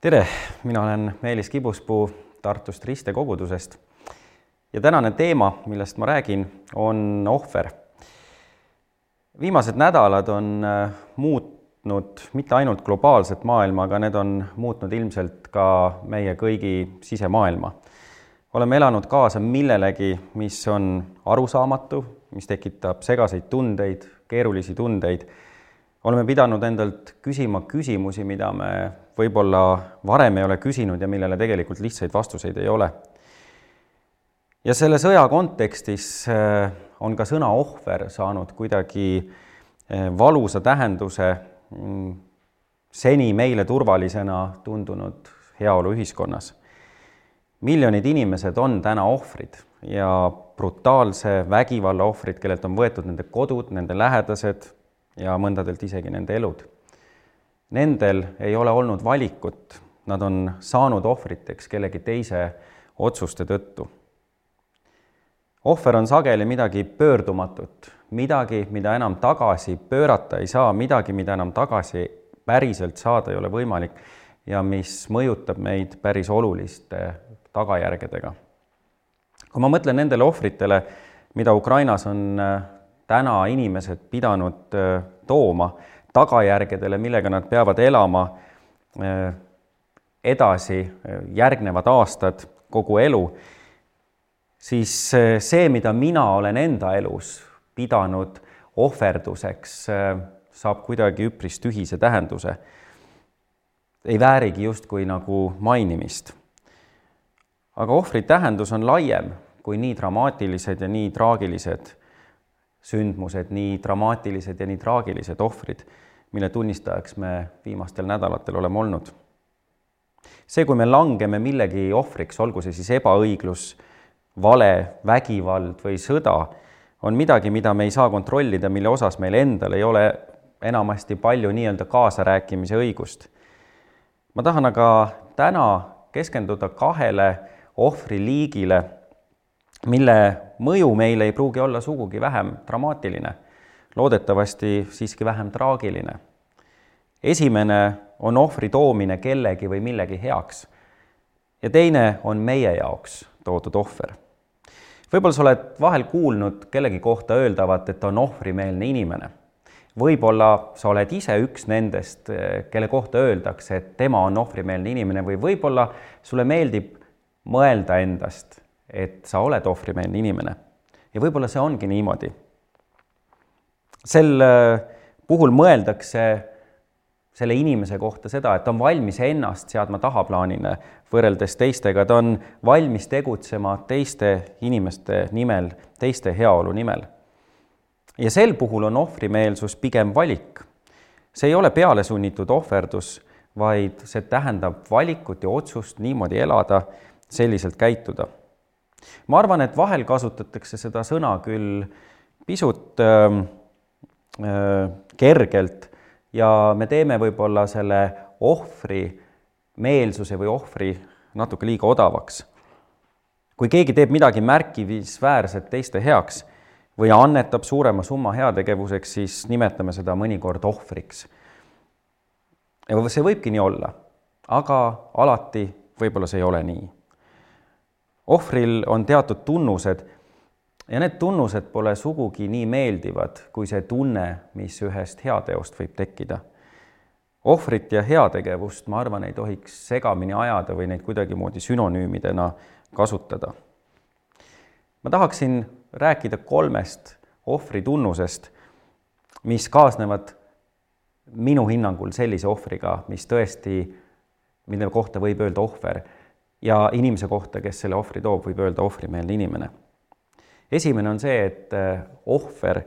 tere, mina olen Meelis Kibuspuu Tartust Riste kogudusest ja tänane teema, millest ma räägin, on ohver. viimased nädalad on äh, muutnud mitte ainult globaalset maailma, aga need on muutnud ilmselt ka meie kõigi sisemaailma. oleme elanud kaasa millelegi, mis on arusaamatu, mis tekitab segaseid tundeid, keerulisi tundeid. Oleme pidanud endalt küsima küsimusi, mida me võib-olla varem ei ole küsinud ja millele tegelikult lihtsaid vastuseid ei ole. ja selle sõja kontekstis äh, on ka sõna ohver saanud kuidagi äh, valusa tähenduse mm, seni meile turvalisena tundunud heaoluühiskonnas. miljonid inimesed on täna ohvrid ja brutaalse vägivalla ohvrid, kellelt on võetud nende kodud, nende lähedased ja mõndadelt isegi nende elud Nendel ei ole olnud valikut, nad on saanud ohvriteks kellegi teise otsuste tõttu. ohver on sageli midagi pöördumatut, midagi, mida enam tagasi pöörata ei saa, midagi, mida enam tagasi päriselt saada ei ole võimalik ja mis mõjutab meid päris oluliste tagajärgedega. kui ma mõtlen nendele ohvritele, mida Ukrainas on äh, täna inimesed pidanud äh, tooma, tagajärgedele, millega nad peavad elama eh, edasi eh, järgnevad aastad, kogu elu, siis see, mida mina olen enda elus pidanud ohverduseks, saab kuidagi üpris tühise tähenduse. ei väärigi justkui nagu mainimist. aga ohvri tähendus on laiem kui nii dramaatilised ja nii traagilised sündmused, nii dramaatilised ja nii traagilised ohvrid, mille tunnistajaks me viimastel nädalatel oleme olnud. see, kui me langeme millegi ohvriks, olgu see siis ebaõiglus, vale, vägivald või sõda, on midagi, mida me ei saa kontrollida, mille osas meil endal ei ole enamasti palju nii-öelda kaasarääkimise õigust. ma tahan aga täna keskenduda kahele ohvriliigile mille mõju meile ei pruugi olla sugugi vähem dramaatiline, loodetavasti siiski vähem traagiline. esimene on ohvri toomine kellegi või millegi heaks ja teine on meie jaoks toodud ohver. võib-olla sa oled vahel kuulnud kellegi kohta öeldavat, et ta on ohvrimeelne inimene. võib-olla sa oled ise üks nendest, kelle kohta öeldakse, et tema on ohvrimeelne inimene või võib-olla sulle meeldib mõelda endast et sa oled ohvrimeelne inimene. ja võib-olla see ongi niimoodi. sel äh, puhul mõeldakse selle inimese kohta seda, et ta on valmis ennast seadma tahaplaanile võrreldes teistega, ta on valmis tegutsema teiste inimeste nimel, teiste heaolu nimel. ja sel puhul on ohvrimeelsus pigem valik. see ei ole pealesunnitud ohverdus, vaid see tähendab valikut ja otsust niimoodi elada, selliselt käituda ma arvan, et vahel kasutatakse seda sõna küll pisut äh, äh, kergelt ja me teeme võib-olla selle ohvri meelsuse või ohvri natuke liiga odavaks. kui keegi teeb midagi märkimisväärset teiste heaks või annetab suurema summa heategevuseks, siis nimetame seda mõnikord ohvriks. see võibki nii olla, aga alati võib-olla see ei ole nii ohvril on teatud tunnused ja need tunnused pole sugugi nii meeldivad kui see tunne, mis ühest heateost võib tekkida. ohvrit ja heategevust, ma arvan, ei tohiks segamini ajada või neid kuidagimoodi sünonüümidena kasutada. ma tahaksin rääkida kolmest ohvri tunnusest, mis kaasnevad minu hinnangul sellise ohvriga, mis tõesti, mille kohta võib öelda ohver ja inimese kohta, kes selle ohvri toob, võib öelda ohvrimeelne inimene. esimene on see, et eh, ohver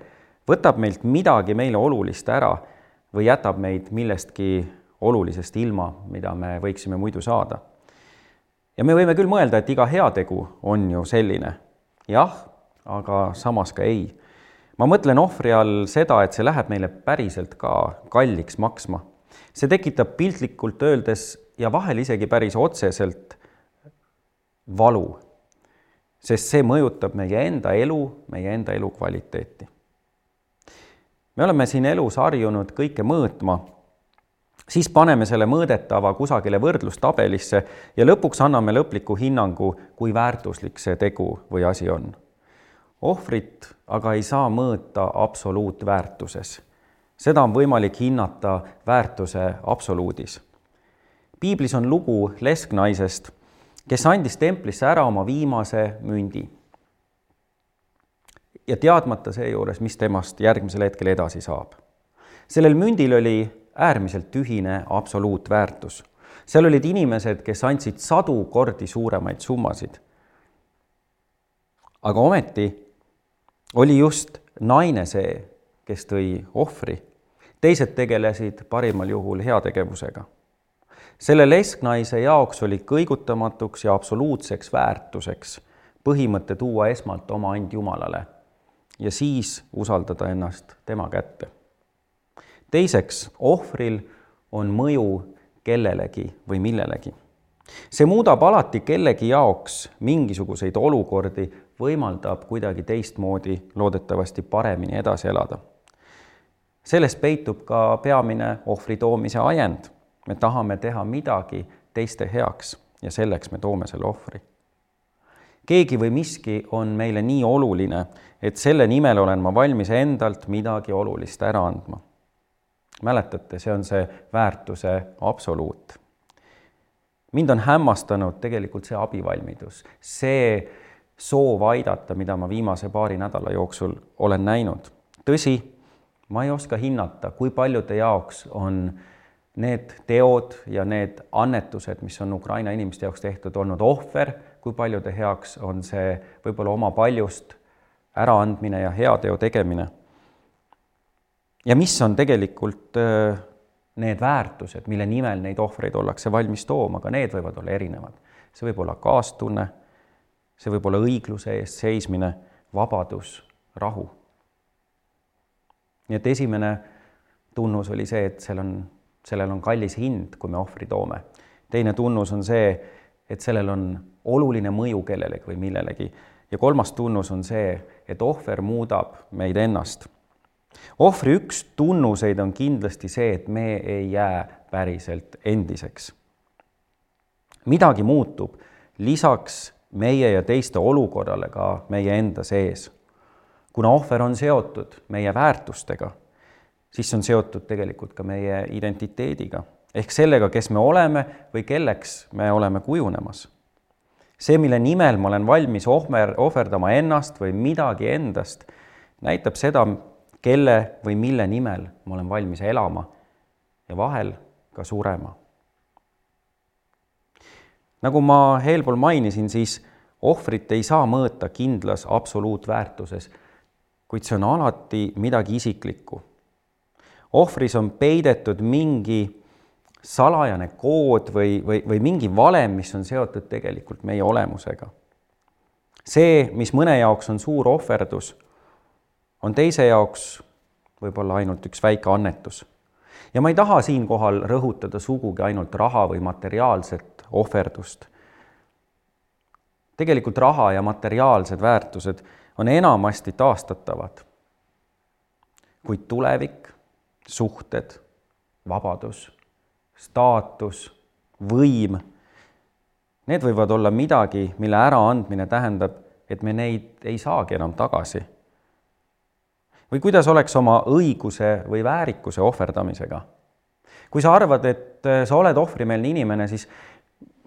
võtab meilt midagi meile olulist ära või jätab meid millestki olulisest ilma, mida me võiksime muidu saada. ja me võime küll mõelda, et iga heategu on ju selline. jah, aga samas ka ei. ma mõtlen ohvri all seda, et see läheb meile päriselt ka kalliks maksma. see tekitab piltlikult öeldes ja vahel isegi päris otseselt valu, sest see mõjutab meie enda elu, meie enda elukvaliteeti. me oleme siin elus harjunud kõike mõõtma siis paneme selle mõõdetava kusagile võrdlustabelisse ja lõpuks anname lõpliku hinnangu, kui väärtuslik see tegu või asi on. ohvrit aga ei saa mõõta absoluutväärtuses. seda on võimalik hinnata väärtuse absoluudis. piiblis on lugu lesknaisest, kes andis templisse ära oma viimase mündi. ja teadmata seejuures, mis temast järgmisel hetkel edasi saab. sellel mündil oli äärmiselt tühine absoluutväärtus. seal olid inimesed, kes andsid sadu kordi suuremaid summasid. aga ometi oli just naine see, kes tõi ohvri. teised tegelesid parimal juhul heategevusega. Selle lesknaise jaoks oli kõigutamatuks ja absoluutseks väärtuseks põhimõte tuua esmalt oma and Jumalale ja siis usaldada ennast tema kätte teiseks, ohvril on mõju kellelegi või millelegi. see muudab alati kellegi jaoks mingisuguseid olukordi, võimaldab kuidagi teistmoodi, loodetavasti paremini edasi elada. selles peitub ka peamine ohvri toomise ajend. Me tahame teha midagi teiste heaks ja selleks me toome selle ohvri. keegi või miski on meile nii oluline, et selle nimel olen ma valmis endalt midagi olulist ära andma mäletate, see on see väärtuse absoluut. mind on hämmastanud tegelikult see abivalmidus, see soov aidata, mida ma viimase paari nädala jooksul olen näinud. tõsi, ma ei oska hinnata, kui paljude jaoks on need teod ja need annetused, mis on Ukraina inimeste jaoks tehtud, olnud ohver, kui paljude heaks on see võib-olla oma paljust äraandmine ja heateo tegemine ja mis on tegelikult need väärtused, mille nimel neid ohvreid ollakse valmis tooma, ka need võivad olla erinevad. see võib olla kaastunne, see võib olla õigluse eest seismine, vabadus, rahu. nii et esimene tunnus oli see, et seal on, sellel on kallis hind, kui me ohvri toome. teine tunnus on see, et sellel on oluline mõju kellelegi või millelegi. ja kolmas tunnus on see, et ohver muudab meid ennast ohvri üks tunnuseid on kindlasti see, et me ei jää päriselt endiseks. midagi muutub lisaks meie ja teiste olukorrale ka meie enda sees. kuna ohver on seotud meie väärtustega, siis see on seotud tegelikult ka meie identiteediga ehk sellega, kes me oleme või kelleks me oleme kujunemas. see, mille nimel ma olen valmis ohver, ohverdama ennast või midagi endast, näitab seda, kelle või mille nimel ma olen valmis elama ja vahel ka surema. nagu ma eelpool mainisin, siis ohvrit ei saa mõõta kindlas absoluutväärtuses, kuid see on alati midagi isiklikku. Ohvris on peidetud mingi salajane kood või, või, või mingi valem, mis on seotud tegelikult meie olemusega. see, mis mõne jaoks on suur ohverdus on teise jaoks võib-olla ainult üks väike annetus. ja ma ei taha siinkohal rõhutada sugugi ainult raha või materiaalset ohverdust. tegelikult raha ja materiaalsed väärtused on enamasti taastatavad. kuid tulevik, suhted, vabadus, staatus, võim, need võivad olla midagi, mille äraandmine tähendab, et me neid ei saagi enam tagasi või kuidas oleks oma õiguse või väärikuse ohverdamisega? kui sa arvad, et äh, sa oled ohvrimeelne inimene, siis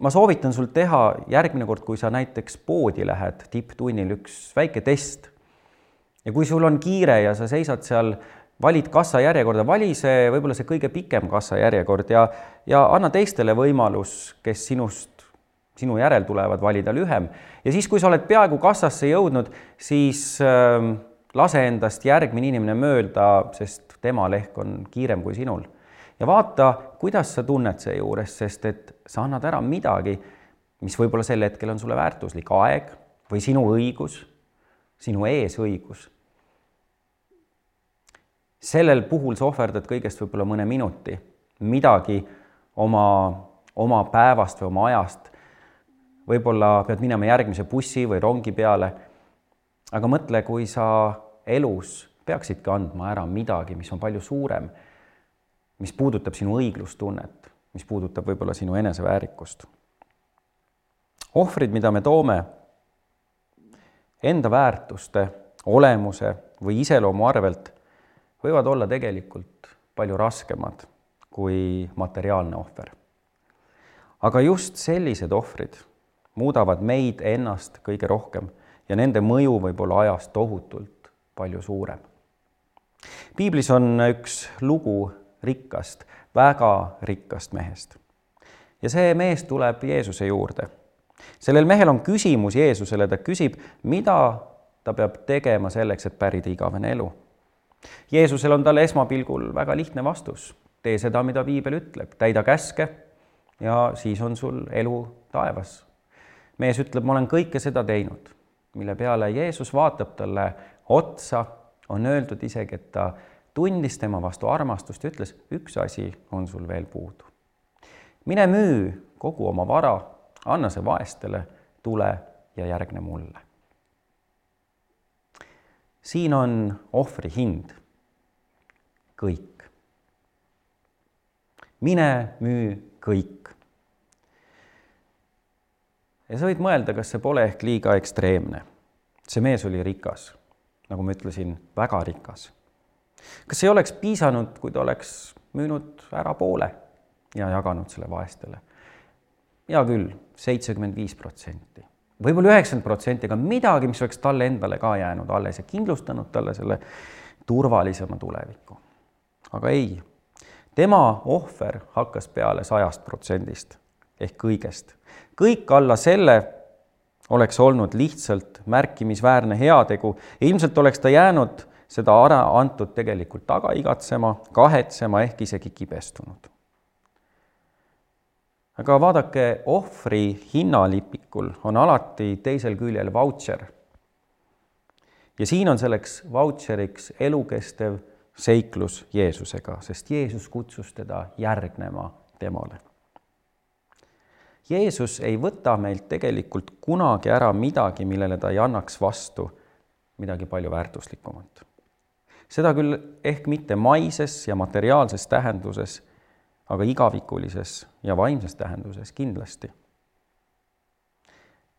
ma soovitan sul teha järgmine kord, kui sa näiteks poodi lähed tipptunnil, üks väike test. ja kui sul on kiire ja sa seisad seal, valid kassajärjekorda, vali see võib-olla see kõige pikem kassajärjekord ja, ja anna teistele võimalus, kes sinust, sinu järel tulevad, valida lühem. ja siis, kui sa oled peaaegu kassasse jõudnud, siis äh, lase endast järgmine inimene mööda, sest tema lehk on kiirem kui sinul. ja vaata, kuidas sa tunned seejuures, sest et sa annad ära midagi, mis võib-olla sel hetkel on sulle väärtuslik, aeg või sinu õigus, sinu eesõigus. Sellel puhul sa ohverdad kõigest võib-olla mõne minuti, midagi oma, oma päevast või oma ajast. võib-olla pead minema järgmise bussi või rongi peale aga mõtle, kui sa elus peaksidki andma ära midagi, mis on palju suurem, mis puudutab sinu õiglustunnet, mis puudutab võib-olla sinu eneseväärikust. ohvrid, mida me toome enda väärtuste, olemuse või iseloomu arvelt, võivad olla tegelikult palju raskemad kui materiaalne ohver. aga just sellised ohvrid muudavad meid ennast kõige rohkem ja nende mõju võib olla ajas tohutult palju suurem. piiblis on üks lugu rikkast, väga rikkast mehest. ja see mees tuleb Jeesuse juurde. sellel mehel on küsimus Jeesusele, ta küsib, mida ta peab tegema selleks, et pärida igavene elu. Jeesusel on talle esmapilgul väga lihtne vastus, tee seda, mida piibel ütleb, täida käske ja siis on sul elu taevas. mees ütleb, ma olen kõike seda teinud, mille peale Jeesus vaatab talle otsa, on öeldud isegi, et ta tundis tema vastu armastust ja ütles, üks asi on sul veel puudu. mine müü kogu oma vara, anna see vaestele, tule ja järgne mulle. Siin on ohvri hind. kõik. mine müü kõik. ja sa võid mõelda, kas see pole ehk liiga ekstreemne. see mees oli rikas, nagu ma ütlesin, väga rikas kas ei oleks piisanud, kui ta oleks müünud ära poole ja jaganud selle vaestele? hea küll, seitsekümmend viis protsenti, võib-olla üheksakümmend protsenti, aga midagi, mis oleks talle endale ka jäänud alles ja kindlustanud talle selle turvalisema tuleviku. aga ei, tema ohver hakkas peale sajast protsendist ehk kõigest. kõik alla selle oleks olnud lihtsalt märkimisväärne heategu ja ilmselt oleks ta jäänud seda ära antud tegelikult taga igatsema, kahetsema ehk isegi kibestunud. Aga vaadake, ohvri hinnalipikul on alati teisel küljel vautšer. ja siin on selleks vautšeriks elukestev seiklus Jeesusega, sest Jeesus kutsus teda järgnema temale. Jeesus ei võta meilt tegelikult kunagi ära midagi, millele ta ei annaks vastu midagi palju väärtuslikumat seda küll ehk mitte maises ja materiaalses tähenduses, aga igavikulises ja vaimses tähenduses kindlasti.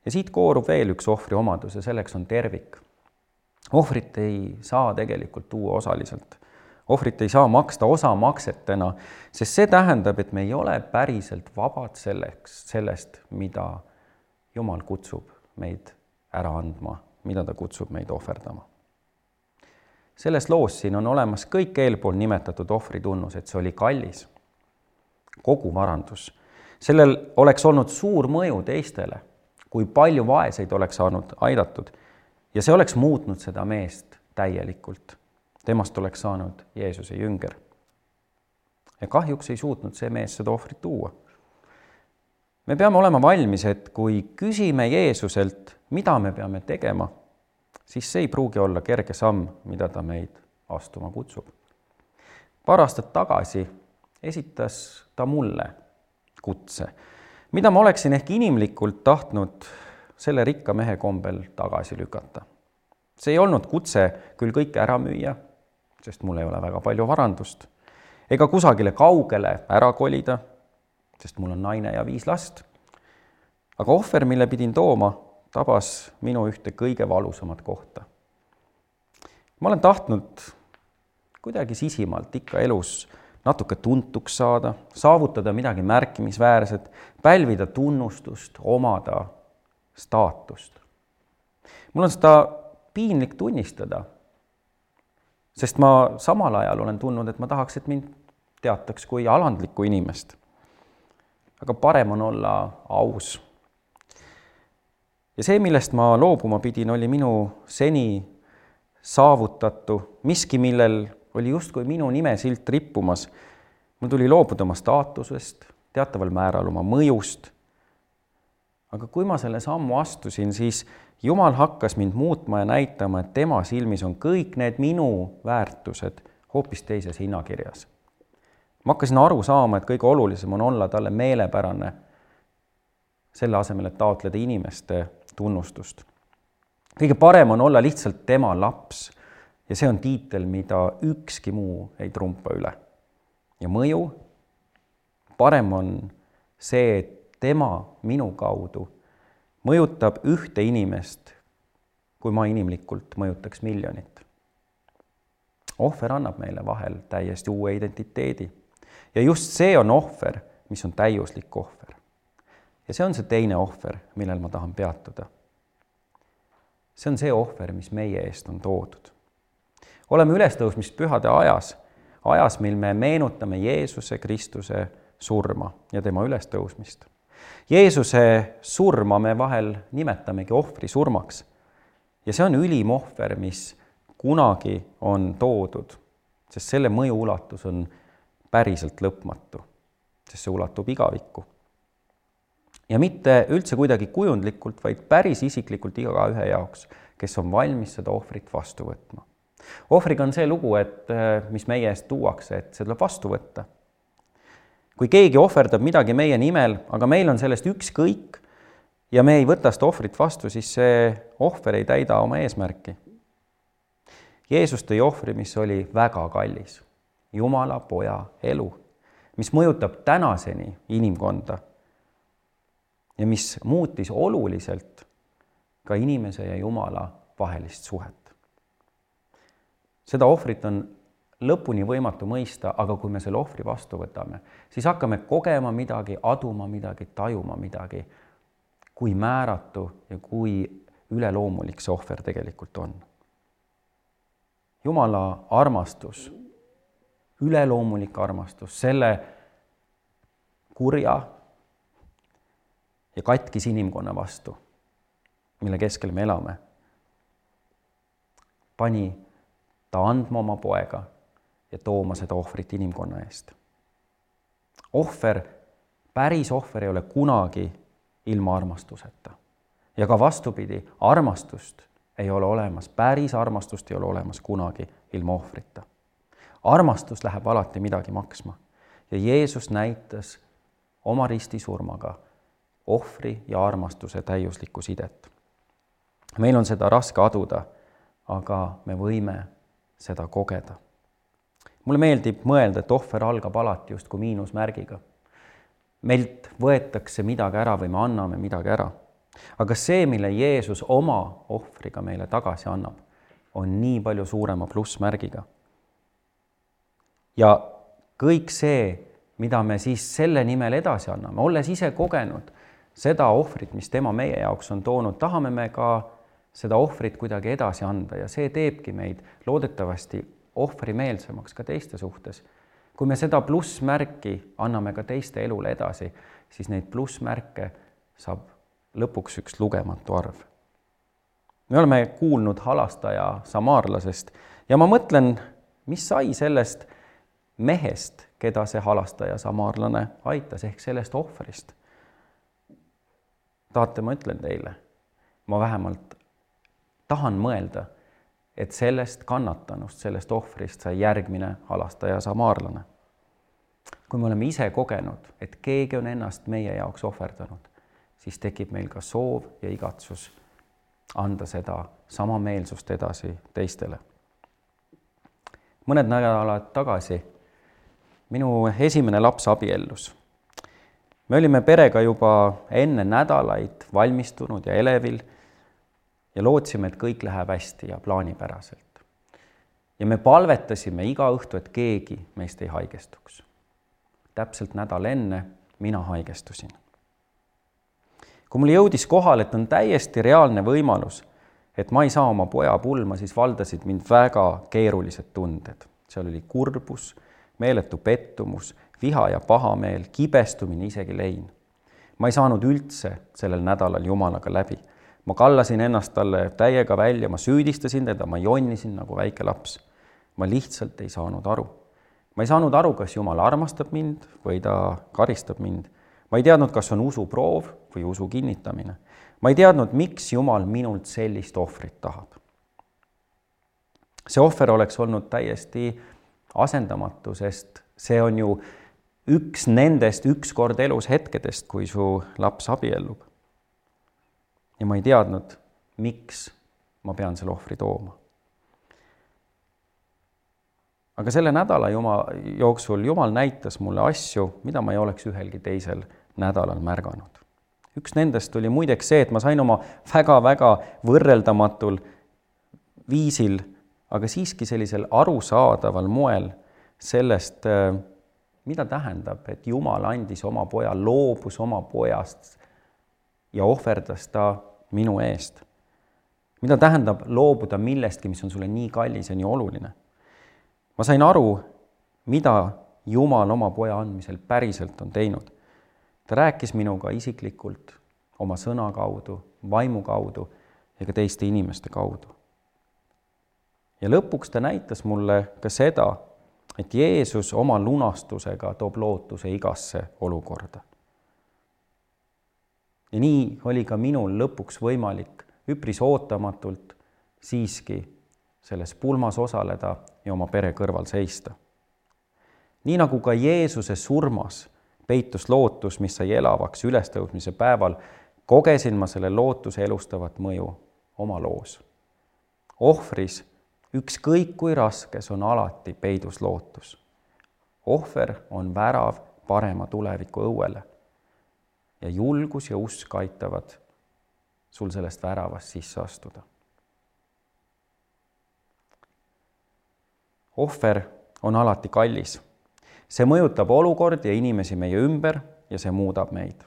ja siit koorub veel üks ohvri omadus ja selleks on tervik. ohvrit ei saa tegelikult tuua osaliselt. ohvrit ei saa maksta osamaksetena, sest see tähendab, et me ei ole päriselt vabad selleks, sellest, mida Jumal kutsub meid ära andma, mida ta kutsub meid ohverdama selles loos siin on olemas kõik eelpool nimetatud ohvri tunnused, see oli kallis, kogu varandus. sellel oleks olnud suur mõju teistele, kui palju vaeseid oleks saanud aidatud ja see oleks muutnud seda meest täielikult. temast oleks saanud Jeesuse jünger. ja kahjuks ei suutnud see mees seda ohvrit tuua. me peame olema valmis, et kui küsime Jeesuselt, mida me peame tegema siis see ei pruugi olla kerge samm, mida ta meid astuma kutsub. paar aastat tagasi esitas ta mulle kutse, mida ma oleksin ehk inimlikult tahtnud selle rikka mehe kombel tagasi lükata. see ei olnud kutse küll kõike ära müüa, sest mul ei ole väga palju varandust, ega kusagile kaugele ära kolida, sest mul on naine ja viis last. aga ohver, mille pidin tooma, tabas minu ühte kõige valusamat kohta. ma olen tahtnud kuidagi sisimalt ikka elus natuke tuntuks saada, saavutada midagi märkimisväärset, pälvida tunnustust, omada staatust. mul on seda piinlik tunnistada, sest ma samal ajal olen tundnud, et ma tahaks, et mind teataks kui alandlikku inimest. aga parem on olla aus ja see, millest ma loobuma pidin, oli minu seni saavutatu, miski, millel oli justkui minu nimesilt rippumas. mul tuli loobuda oma staatusest, teataval määral oma mõjust. aga kui ma selle sammu astusin, siis Jumal hakkas mind muutma ja näitama, et tema silmis on kõik need minu väärtused hoopis teises hinnakirjas. ma hakkasin aru saama, et kõige olulisem on olla talle meelepärane, selle asemel, et taotleda inimeste tunnustust. kõige parem on olla lihtsalt tema laps ja see on tiitel, mida ükski muu ei trumpa üle. ja mõju. parem on see, et tema minu kaudu mõjutab ühte inimest, kui ma inimlikult mõjutaks miljonit. ohver annab meile vahel täiesti uue identiteedi ja just see on ohver, mis on täiuslik ohver. ja see on see teine ohver, millel ma tahan peatuda. see on see ohver, mis meie eest on toodud. Oleme ülestõusmispühade ajas, ajas, mil me meenutame Jeesuse Kristuse surma ja tema ülestõusmist. Jeesuse surma me vahel nimetamegi ohvri surmaks. ja see on ülim ohver, mis kunagi on toodud, sest selle mõju ulatus on päriselt lõpmatu, sest see ulatub igavikku. ja mitte üldse kuidagi kujundlikult, vaid päris isiklikult igaühe jaoks, kes on valmis seda ohvrit vastu võtma. Ohvriga on see lugu, et mis meie eest tuuakse, et see tuleb vastu võtta. kui keegi ohverdab midagi meie nimel, aga meil on sellest ükskõik ja me ei võta seda ohvrit vastu, siis see ohver ei täida oma eesmärki. Jeesus tõi ohvri, mis oli väga kallis Jumala poja elu, mis mõjutab tänaseni inimkonda ja mis muutis oluliselt ka inimese ja Jumala vahelist suhet. Seda ohvrit on lõpuni võimatu mõista, aga kui me selle ohvri vastu võtame, siis hakkame kogema midagi, aduma midagi, tajuma midagi, kui määratu ja kui üleloomulik see ohver tegelikult on. Jumala armastus üleloomulik armastus selle kurja ja katkis inimkonna vastu, mille keskel me elame, pani ta andma oma poega ja tooma seda ohvrit inimkonna eest. ohver, päris ohver ei ole kunagi ilma armastuseta. ja ka vastupidi, armastust ei ole olemas, päris armastust ei ole olemas kunagi ilma ohvrita armastus läheb alati midagi maksma ja Jeesus näitas oma ristisurmaga ohvri ja armastuse täiuslikku sidet. meil on seda raske aduda, aga me võime seda kogeda. mulle meeldib mõelda, et ohver algab alati justkui miinusmärgiga. meilt võetakse midagi ära või me anname midagi ära. aga see, mille Jeesus oma ohvriga meile tagasi annab, on nii palju suurema plussmärgiga ja kõik see, mida me siis selle nimel edasi anname, olles ise kogenud seda ohvrit, mis tema meie jaoks on toonud, tahame me ka seda ohvrit kuidagi edasi anda ja see teebki meid loodetavasti ohvrimeelsemaks ka teiste suhtes. kui me seda plussmärki anname ka teiste elule edasi, siis neid plussmärke saab lõpuks üks lugematu arv. me oleme kuulnud halastaja samaarlasest ja ma mõtlen, mis sai sellest mehest, keda see halastaja samaarlane aitas, ehk sellest ohvrist. tahate, ma ütlen teile, ma vähemalt tahan mõelda, et sellest kannatanust, sellest ohvrist sai järgmine halastaja samaarlane. kui me oleme ise kogenud, et keegi on ennast meie jaoks ohverdanud, siis tekib meil ka soov ja igatsus anda seda samameelsust edasi teistele. mõned nädalad tagasi minu esimene laps abiellus. me olime perega juba enne nädalaid valmistunud ja elevil ja lootsime, et kõik läheb hästi ja plaanipäraselt. ja me palvetasime iga õhtu, et keegi meist ei haigestuks. täpselt nädal enne mina haigestusin. kui mulle jõudis kohale, et on täiesti reaalne võimalus, et ma ei saa oma poja pulma, siis valdasid mind väga keerulised tunded. seal oli kurbus meeletu pettumus, viha ja pahameel, kibestumine, isegi lein. ma ei saanud üldse sellel nädalal Jumalaga läbi. Ma kallasin ennast talle täiega välja, ma süüdistasin teda, ma jonnisin nagu väike laps. ma lihtsalt ei saanud aru. ma ei saanud aru, kas Jumal armastab mind või ta karistab mind. ma ei teadnud, kas on usuproov või usu kinnitamine. ma ei teadnud, miks Jumal minult sellist ohvrit tahab. see ohver oleks olnud täiesti asendamatu, sest see on ju üks nendest ükskord elus hetkedest, kui su laps abiellub. Ja ma ei teadnud, miks ma pean selle ohvri tooma. aga selle nädala juma, jooksul Jumal näitas mulle asju, mida ma ei oleks ühelgi teisel nädalal märganud. üks nendest oli muideks see, et ma sain oma väga-väga võrreldamatul viisil, aga siiski sellisel arusaadaval moel sellest, mida tähendab, et Jumal andis oma poja, loobus oma pojast ja ohverdas ta minu eest. mida tähendab loobuda millestki, mis on sulle nii kallis ja nii oluline ma sain aru, mida Jumal oma poja andmisel päriselt on teinud. ta rääkis minuga isiklikult oma sõna kaudu, vaimu kaudu ja ka teiste inimeste kaudu. ja lõpuks ta näitas mulle ka seda, et Jeesus oma lunastusega toob lootuse igasse olukorda. Ja nii oli ka minul lõpuks võimalik üpris ootamatult siiski selles pulmas osaleda ja oma pere kõrval seista. nii nagu ka Jeesuse surmas peitus lootus, mis sai elavaks ülestõusmise päeval, kogesin ma selle lootuse elustavat mõju oma loos. ohvris, ükskõik kui raskes, on alati peidus lootus. ohver on värav parema tuleviku õuele. Ja julgus ja usk aitavad sul sellest väravast sisse astuda ohver on alati kallis. see mõjutab olukordi ja inimesi meie ümber ja see muudab meid.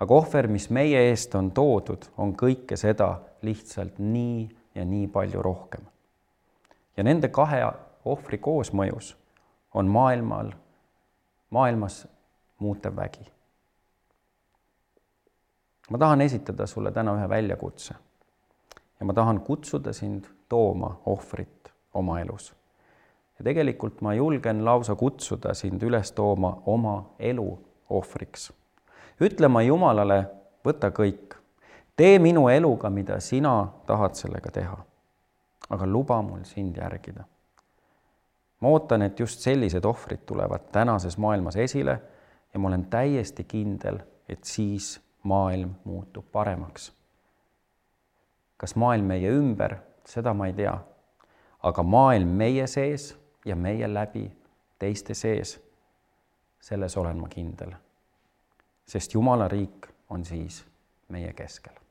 aga ohver, mis meie eest on toodud, on kõike seda lihtsalt nii ja nii palju rohkem. ja nende kahe ohvri koosmõjus on maailmal, maailmas muutev vägi. Ma tahan esitada sulle täna ühe väljakutse ja ma tahan kutsuda sind tooma ohvrit oma elus ja tegelikult ma julgen lausa kutsuda sind üles tooma oma elu ohvriks, ütlema Jumalale, võta kõik, tee minu eluga, mida sina tahad sellega teha. aga luba mul sind järgida. ma ootan, et just sellised ohvrid tulevad tänases maailmas esile ja ma olen täiesti kindel, et siis maailm muutub paremaks. kas maailm meie ümber, seda ma ei tea, aga maailm meie sees ja meie läbi teiste sees. selles olen ma kindel. sest Jumala riik on siis meie keskel